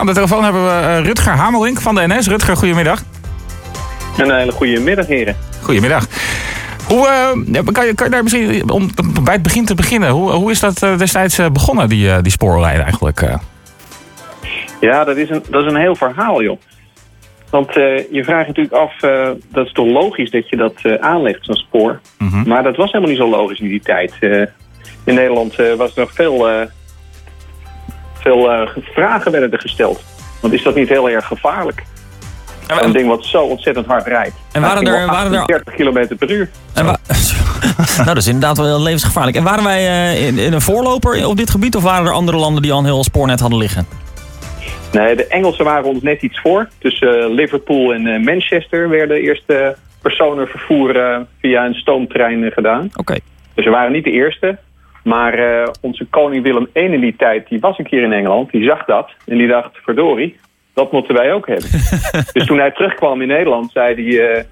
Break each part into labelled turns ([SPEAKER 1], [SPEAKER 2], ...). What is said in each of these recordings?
[SPEAKER 1] Aan de telefoon hebben we uh, Rutger Hamelink van de NS. Rutger, goedemiddag.
[SPEAKER 2] Een hele goede middag, heren.
[SPEAKER 1] Goedemiddag. Hoe, uh, kan, je, kan je daar misschien, om bij het begin te beginnen, hoe, hoe is dat uh, destijds begonnen, die, die spoorlijn eigenlijk?
[SPEAKER 2] Ja, dat is, een, dat is een heel verhaal, joh. Want je vraagt natuurlijk af, dat is toch logisch dat je dat aanlegt, zo'n spoor. Mm -hmm. Maar dat was helemaal niet zo logisch in die tijd. in Nederland was er nog veel veel uh, vragen werden er gesteld. Want is dat niet heel erg gevaarlijk? Een ding wat zo ontzettend hard rijdt.
[SPEAKER 1] En waren er, waren er
[SPEAKER 2] 30 km per uur. En
[SPEAKER 3] nou, dat is inderdaad wel heel levensgevaarlijk. En waren wij uh, in, in, een voorloper op dit gebied of waren er andere landen die al een heel spoornet hadden liggen?
[SPEAKER 2] Nee, de Engelsen waren ons net iets voor. Tussen uh, Liverpool en uh, Manchester werden de eerste personenvervoer via een stoomtrein gedaan.
[SPEAKER 3] Oké. Okay.
[SPEAKER 2] Dus we waren niet de eerste. Maar uh, onze koning Willem I in die tijd, die was een keer in Engeland. Die zag dat en die dacht, verdorie, dat moeten wij ook hebben. dus toen hij terugkwam in Nederland, zei hij uh,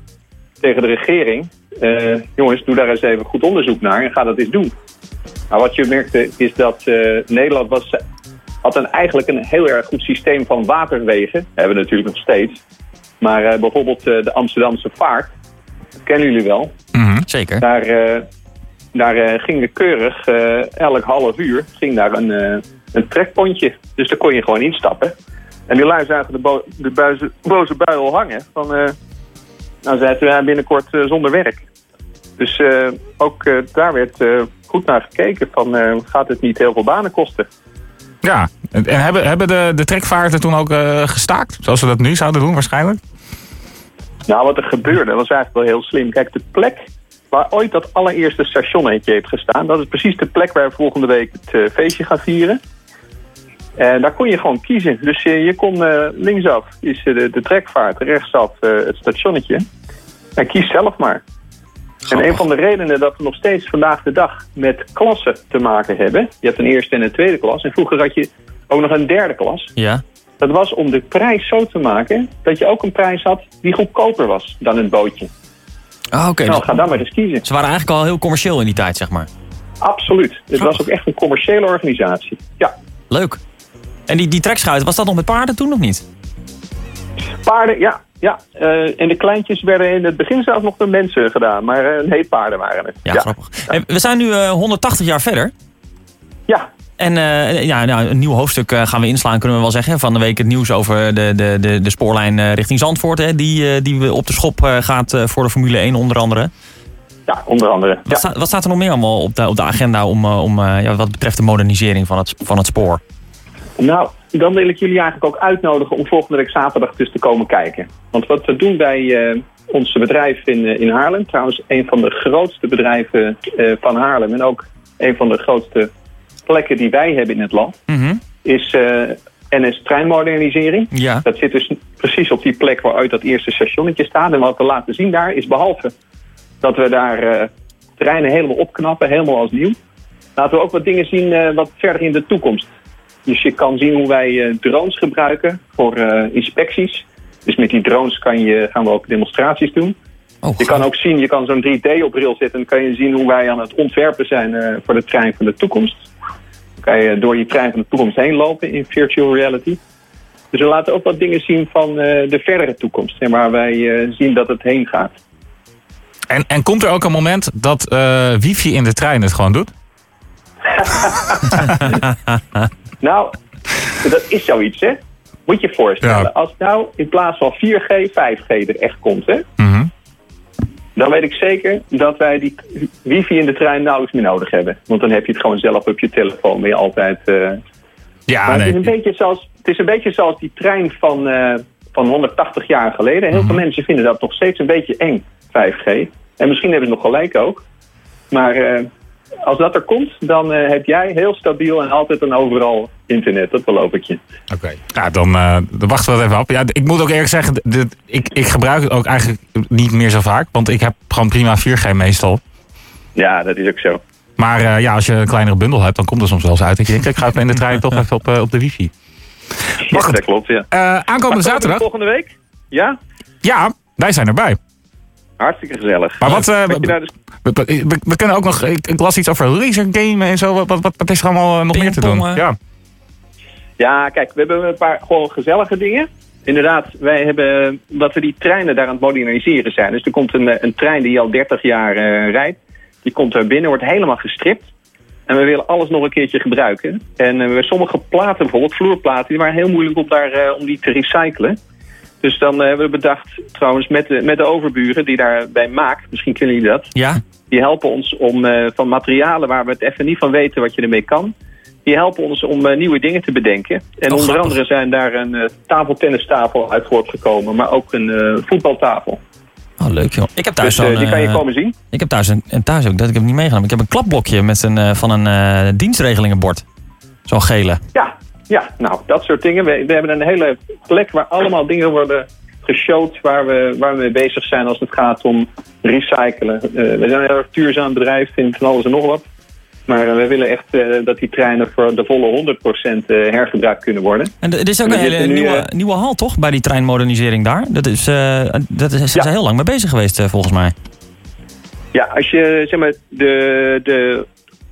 [SPEAKER 2] tegen de regering... Uh, jongens, doe daar eens even goed onderzoek naar en ga dat eens doen. Maar wat je merkte is dat Nederland was, had een, eigenlijk een heel erg goed systeem van waterwegen. Dat hebben we natuurlijk nog steeds. Maar bijvoorbeeld de Amsterdamse vaart, dat kennen jullie wel.
[SPEAKER 3] Mm -hmm, zeker.
[SPEAKER 2] Daar daar uh, ging keurig, uh, elk half uur, ging daar een, uh, een trekpontje. Dus daar kon je gewoon instappen. En die lui zagen de, bo de buize, boze bui al hangen. Van, nou zaten we binnenkort zonder werk. Dus ook daar werd goed naar gekeken van gaat het niet heel veel banen kosten.
[SPEAKER 1] Ja, en hebben, hebben de, de trekvaarten toen ook gestaakt? Zoals ze dat nu zouden doen waarschijnlijk?
[SPEAKER 2] Nou, wat er gebeurde was eigenlijk wel heel slim. Kijk, de plek waar ooit dat allereerste stationnetje heeft gestaan. Dat is precies de plek waar we volgende week het uh, feestje gaan vieren. En daar kon je gewoon kiezen. Dus je, je kon uh, linksaf is de, de trekvaart, rechtsaf het stationnetje. En kies zelf maar. En een van de redenen dat we nog steeds vandaag de dag met klassen te maken hebben... je hebt een eerste en een tweede klas... en vroeger had je ook nog een derde klas...
[SPEAKER 3] Ja.
[SPEAKER 2] dat was om de prijs zo te maken... dat je ook een prijs had die goedkoper was dan een bootje.
[SPEAKER 3] Ah, oké.
[SPEAKER 2] Nou, ga dan maar eens kiezen.
[SPEAKER 3] Ze waren eigenlijk al heel commercieel in die tijd, zeg maar.
[SPEAKER 2] Absoluut. Het was ook echt een commerciële organisatie. Ja.
[SPEAKER 3] Leuk. En die, die trekschuit, was dat nog met paarden toen nog niet?
[SPEAKER 2] Paarden, ja. ja. Uh, en de kleintjes werden in het begin zelfs nog door mensen gedaan. Maar uh, nee, paarden waren het.
[SPEAKER 3] Ja, grappig. En we zijn nu uh, eh, 180 jaar verder.
[SPEAKER 2] Ja.
[SPEAKER 3] En uh, ja, nou, een nieuw hoofdstuk uh, gaan we inslaan, kunnen we wel zeggen. Van de week het nieuws over de, de, de, de spoorlijn uh, richting Zandvoort. Hè, die, die we op de schop gaat voor de Formule 1 onder andere.
[SPEAKER 2] Ja, onder andere. Wat,
[SPEAKER 3] ja. Sta, wat staat er nog meer allemaal op de, op de agenda om, om, ja, wat betreft de modernisering van het, van het spoor?
[SPEAKER 2] Nou, dan wil ik jullie eigenlijk ook uitnodigen om volgende week zaterdag dus te komen kijken. Want wat we doen bij ons bedrijf in, in Haarlem, trouwens een van de grootste bedrijven van Haarlem en ook een van de grootste plekken die wij hebben in het land,
[SPEAKER 3] mm
[SPEAKER 2] is uh, NS treinmodernisering.
[SPEAKER 3] Ja.
[SPEAKER 2] Dat zit dus precies op die plek waaruit dat eerste stationnetje staat. En wat we laten zien daar is behalve dat we daar uh, treinen helemaal opknappen, helemaal als nieuw. Laten we ook wat dingen zien uh, wat verder in de toekomst. Dus je kan zien hoe wij drones gebruiken voor inspecties. Dus met die drones kan je, gaan we ook demonstraties doen.
[SPEAKER 3] Oh,
[SPEAKER 2] je kan ook zien, je kan zo'n 3D op rail zetten en kan je zien hoe wij aan het ontwerpen zijn voor de trein van de toekomst kan je door die trein van de toekomst heen lopen in virtual reality. Dus we laten ook wat dingen zien van uh, de verdere toekomst. En waar wij uh, zien dat het heen gaat.
[SPEAKER 1] En, en komt er ook een moment dat wifi in de trein het gewoon doet?
[SPEAKER 2] nou, dat is zoiets, hè? Moet je je voorstellen. Ja. Als nou in plaats van 4G, 5G er echt komt, hè?
[SPEAKER 1] Mm -hmm
[SPEAKER 2] dan weet ik zeker dat wij die wifi in de trein nauwelijks meer nodig hebben. Want dan heb je het gewoon zelf op je telefoon weer altijd. Uh...
[SPEAKER 1] Ja,
[SPEAKER 2] maar
[SPEAKER 1] nee.
[SPEAKER 2] het, is een beetje zoals, het is een beetje zoals die trein van, uh, van 180 jaar geleden. Heel mm veel mensen vinden dat nog steeds een beetje eng, 5G. En misschien hebben ze nog gelijk ook. Maar uh, als dat er komt, dan uh, heb jij heel stabiel en altijd en overal internet. Dat beloof ik je.
[SPEAKER 1] Oké, okay. ja, dan, uh, dan wachten we dat even op. Ja, ik moet ook eerlijk zeggen, dit, ik, ik gebruik het ook eigenlijk niet meer zo vaak. Want ik heb gewoon prima 4G meestal.
[SPEAKER 2] Ja, dat is ook zo.
[SPEAKER 1] Maar uh, ja, als je een kleinere bundel hebt, dan komt er soms wel eens uit je denkt, ik ga even in de trein toch even op, op de wifi.
[SPEAKER 2] Maar goed, dat klopt, ja.
[SPEAKER 1] aankomende zaterdag.
[SPEAKER 2] volgende week? Ja?
[SPEAKER 1] Ja, wij zijn erbij.
[SPEAKER 2] Hartstikke gezellig.
[SPEAKER 1] Maar wat, uh, dus... we, we, we, kunnen ook nog, ik, ik, las iets over laser gamen en zo. Wat, wat, wat is er allemaal nog meer te doen? Ja.
[SPEAKER 2] Ja, kijk, we hebben een paar gewoon gezellige dingen. Inderdaad, wij hebben dat we die treinen daar aan het moderniseren zijn. Dus er komt een, een trein die al 30 jaar uh, rijdt. Die komt er binnen, wordt helemaal gestript. En we willen alles nog een keertje gebruiken. En uh, sommige platen, bijvoorbeeld vloerplaten, die waren heel moeilijk om, daar, uh, om die te recyclen. Dus dan hebben we bedacht, trouwens met de, met de overburen die daarbij maakt, misschien kennen jullie dat.
[SPEAKER 3] Ja.
[SPEAKER 2] Die helpen ons om van materialen waar we het even niet van weten wat je ermee kan die helpen ons om uh, nieuwe dingen te bedenken. En
[SPEAKER 3] Oh,
[SPEAKER 2] onder andere zijn daar een uh, tafeltennistafel uit voortgekomen, maar ook een uh, voetbaltafel.
[SPEAKER 3] Oh, leuk joh. Ik heb thuis
[SPEAKER 2] Dus
[SPEAKER 3] zo'n,
[SPEAKER 2] die kan je
[SPEAKER 3] eh,
[SPEAKER 2] komen zien.
[SPEAKER 3] Ik heb thuis, een, en thuis ook, dat ik heb niet meegenomen. Ik heb een klapblokje met een, eh, van een eh, dienstregelingenbord. Zo'n gele.
[SPEAKER 2] Ja, ja, nou, dat soort dingen. We, we hebben een hele plek waar allemaal dingen worden geshowd waar we, waar we mee bezig zijn als het gaat om recyclen. Uh, we zijn een heel erg duurzaam bedrijf, vindt van alles en nog wat. Maar uh, we willen echt uh, dat die treinen voor de volle 100% uh, hergebruikt kunnen worden.
[SPEAKER 3] En er is ook een hele
[SPEAKER 2] nu,
[SPEAKER 3] nieuwe,
[SPEAKER 2] eh,
[SPEAKER 3] nieuwe hal, toch? Bij die treinmodernisering daar. Dat is, eh dat is, zijn ze
[SPEAKER 2] Ja.
[SPEAKER 3] heel lang mee bezig geweest, eh, volgens mij.
[SPEAKER 2] Ja, als je zeg maar de, de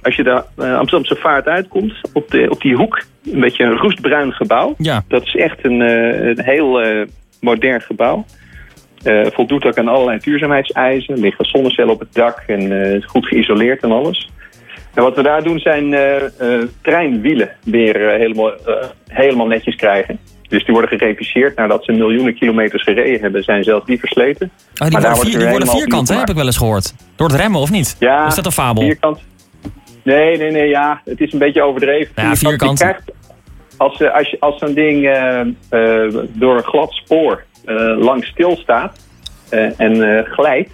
[SPEAKER 2] als je de uh, Amsterdamse vaart uitkomt op, de, op die hoek, een beetje een roestbruin gebouw.
[SPEAKER 3] Ja.
[SPEAKER 2] Dat is echt een, uh, een heel uh, modern gebouw. Voldoet ook aan allerlei duurzaamheidseisen. Er liggen zonnecellen op het dak en goed geïsoleerd en alles. En wat we daar doen zijn treinwielen weer helemaal, helemaal netjes krijgen. Dus die worden gereviseerd nadat ze miljoenen kilometers gereden hebben. Zijn zelfs die versleten.
[SPEAKER 3] Ah, die
[SPEAKER 2] Maar daar
[SPEAKER 3] worden, vier, die worden vierkant, hè, heb ik wel eens gehoord. Door het remmen, of niet?
[SPEAKER 2] Ja,
[SPEAKER 3] Is dat een fabel?
[SPEAKER 2] Vierkant. Nee, nee, nee, ja. Het is een beetje overdreven.
[SPEAKER 3] Ja, vierkant.
[SPEAKER 2] Je krijgt, als, uh, als, je, als zo'n ding uh, uh, door een glad spoor lang stilstaat en glijdt,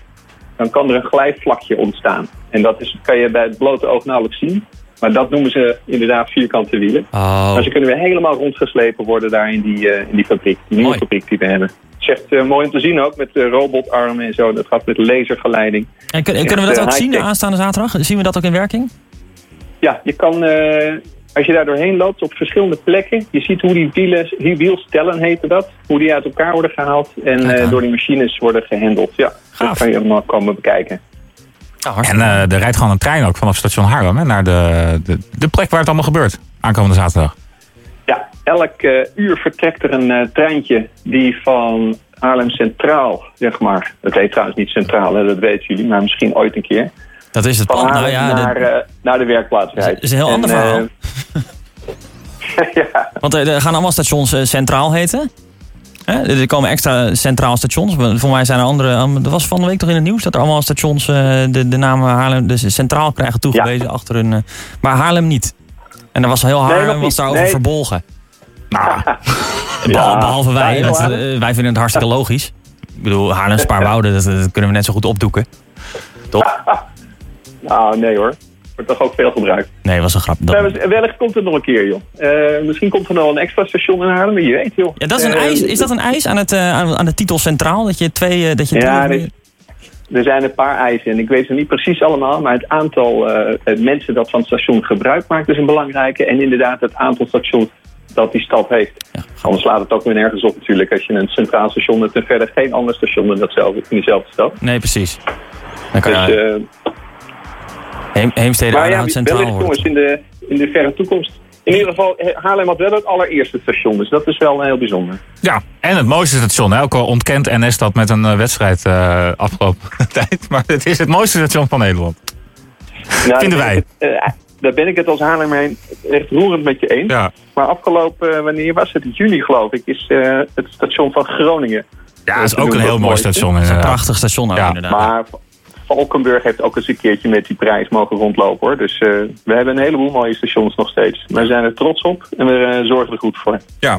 [SPEAKER 2] dan kan er een glijvlakje ontstaan. En dat is, kan je bij het blote oog nauwelijks zien. Maar dat noemen ze inderdaad vierkante wielen.
[SPEAKER 3] Oh.
[SPEAKER 2] Maar ze kunnen weer helemaal rondgeslepen worden daar in die, in die fabriek. Die nieuwe
[SPEAKER 3] Mooi.
[SPEAKER 2] fabriek die we hebben. Het is echt mooi om te zien ook met de robotarmen en zo. Dat gaat met lasergeleiding.
[SPEAKER 3] En, kun- en kunnen we dat ook
[SPEAKER 2] eh,
[SPEAKER 3] zien de aanstaande zaterdag? Zien we dat ook in werking?
[SPEAKER 2] Ja, je kan, uh, als je daar doorheen loopt op verschillende plekken, je ziet hoe die wielen, die wielstellen heten dat, hoe die uit elkaar worden gehaald en uh,
[SPEAKER 3] aan.
[SPEAKER 2] door die machines worden gehandeld. Ja,
[SPEAKER 3] Gaaf.
[SPEAKER 2] dat kan je allemaal komen bekijken.
[SPEAKER 3] Ja,
[SPEAKER 1] En eh, er rijdt gewoon een trein ook vanaf station Haarlem hè, naar de, de, de plek waar het allemaal gebeurt. Aankomende zaterdag.
[SPEAKER 2] Ja, elk uh, uur vertrekt er een uh, treintje die van Haarlem Centraal, zeg maar. Het heet trouwens niet Centraal, hè, dat weten jullie, maar misschien ooit een keer.
[SPEAKER 3] Dat is het plan. Nou ja,
[SPEAKER 2] naar,
[SPEAKER 3] de-
[SPEAKER 2] uh, naar de werkplaats rijdt.
[SPEAKER 3] is een heel
[SPEAKER 2] En,
[SPEAKER 3] ander verhaal.
[SPEAKER 2] eh, ja,
[SPEAKER 3] want eh, er gaan allemaal stations eh, centraal heten. Hè? Er komen extra centraal stations. Voor mij zijn er andere. Er was van de week toch in het nieuws dat er allemaal stations eh, de, de naam Haarlem dus centraal krijgen toegewezen achter hun. eh, maar Haarlem niet. En er was heel Haarlem was daarover
[SPEAKER 2] Nee.
[SPEAKER 3] verbolgen.
[SPEAKER 1] Nou,
[SPEAKER 3] Behal- behalve wij.
[SPEAKER 2] Ja,
[SPEAKER 3] want,
[SPEAKER 2] heel
[SPEAKER 3] eh, wij vinden het hartstikke logisch. Ik bedoel, Haarlem Spaarwouden, dat, dat kunnen we net zo goed opdoeken. Toch?
[SPEAKER 2] Nou nee hoor, wordt toch ook veel gebruikt.
[SPEAKER 3] Nee, was een grap. Dat-
[SPEAKER 2] wellicht komt het nog een keer, joh. Eh, misschien komt er nog een extra station in Haarlem, wie weet, joh.
[SPEAKER 3] Ja, dat is, een
[SPEAKER 2] Eh,
[SPEAKER 3] eis, is dat een eis aan, het, eh, aan, aan de titel centraal? Dat je twee... dat je
[SPEAKER 2] Ja,
[SPEAKER 3] drie-
[SPEAKER 2] dit- Er zijn een paar eisen en ik weet ze niet precies allemaal, maar het aantal mensen dat van het station gebruik maakt is een belangrijke. En inderdaad het aantal stations dat die stad heeft.
[SPEAKER 3] Ja,
[SPEAKER 2] Anders slaat het ook weer nergens op natuurlijk. Als je een centraal station hebt en verder geen ander station in, datzelfde, in dezelfde stad.
[SPEAKER 3] Nee, precies. Dan kan
[SPEAKER 2] Dus,
[SPEAKER 3] je Heem, Heemstede
[SPEAKER 2] maar ja,
[SPEAKER 3] centraal
[SPEAKER 2] wellicht jongens in de, in de verre toekomst. In ieder geval, eh, Haarlem had wel het allereerste station, dus dat is wel heel bijzonder.
[SPEAKER 1] ja, en het mooiste station. Hè? Ook al ontkent NS dat met een eh, wedstrijd eh, afgelopen tijd. Maar het is het mooiste station van Nederland.
[SPEAKER 2] Nou,
[SPEAKER 1] Vinden
[SPEAKER 2] daar ben ik het, eh, daar ben ik het als Haarlemmer echt roerend met je eens.
[SPEAKER 1] Ja,
[SPEAKER 2] Maar afgelopen, eh, wanneer was het? In juli geloof ik, is eh, het station van Groningen.
[SPEAKER 1] ja dat is ook een heel mooi station.
[SPEAKER 3] Een prachtig station ook
[SPEAKER 1] Ja,
[SPEAKER 3] inderdaad.
[SPEAKER 2] Maar Valkenburg heeft ook eens een keertje met die prijs mogen rondlopen hoor. Dus eh, we hebben een heleboel mooie stations nog steeds. Wij zijn er trots op en we eh, zorgen er goed voor.
[SPEAKER 1] Ja.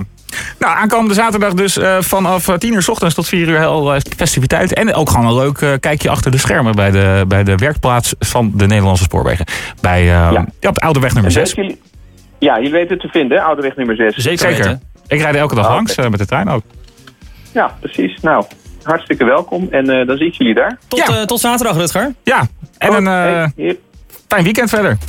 [SPEAKER 1] Nou, aankomende zaterdag dus eh, vanaf eh, 10 uur s ochtends tot 4 uur heel festiviteit. En ook gewoon een leuk eh, kijkje achter de schermen bij de, bij de werkplaats van de Nederlandse spoorwegen. Bij ja.
[SPEAKER 2] Ja.
[SPEAKER 1] op de Oude Weg nummer
[SPEAKER 2] En
[SPEAKER 1] 6.
[SPEAKER 2] weten jullie- ja, jullie weten het te vinden, hè? Oudeweg nummer 6.
[SPEAKER 3] Zeker,
[SPEAKER 1] Zeker. Ik rijd er elke dag
[SPEAKER 2] Ah,
[SPEAKER 1] langs met de trein ook.
[SPEAKER 2] Ja, precies. Nou, hartstikke welkom en eh, dan zie ik jullie daar.
[SPEAKER 3] Tot,
[SPEAKER 1] Ja.
[SPEAKER 3] eh, tot zaterdag, Rutger.
[SPEAKER 1] Ja, en
[SPEAKER 2] Oh,
[SPEAKER 1] een eh,
[SPEAKER 2] hey,
[SPEAKER 1] fijn weekend verder.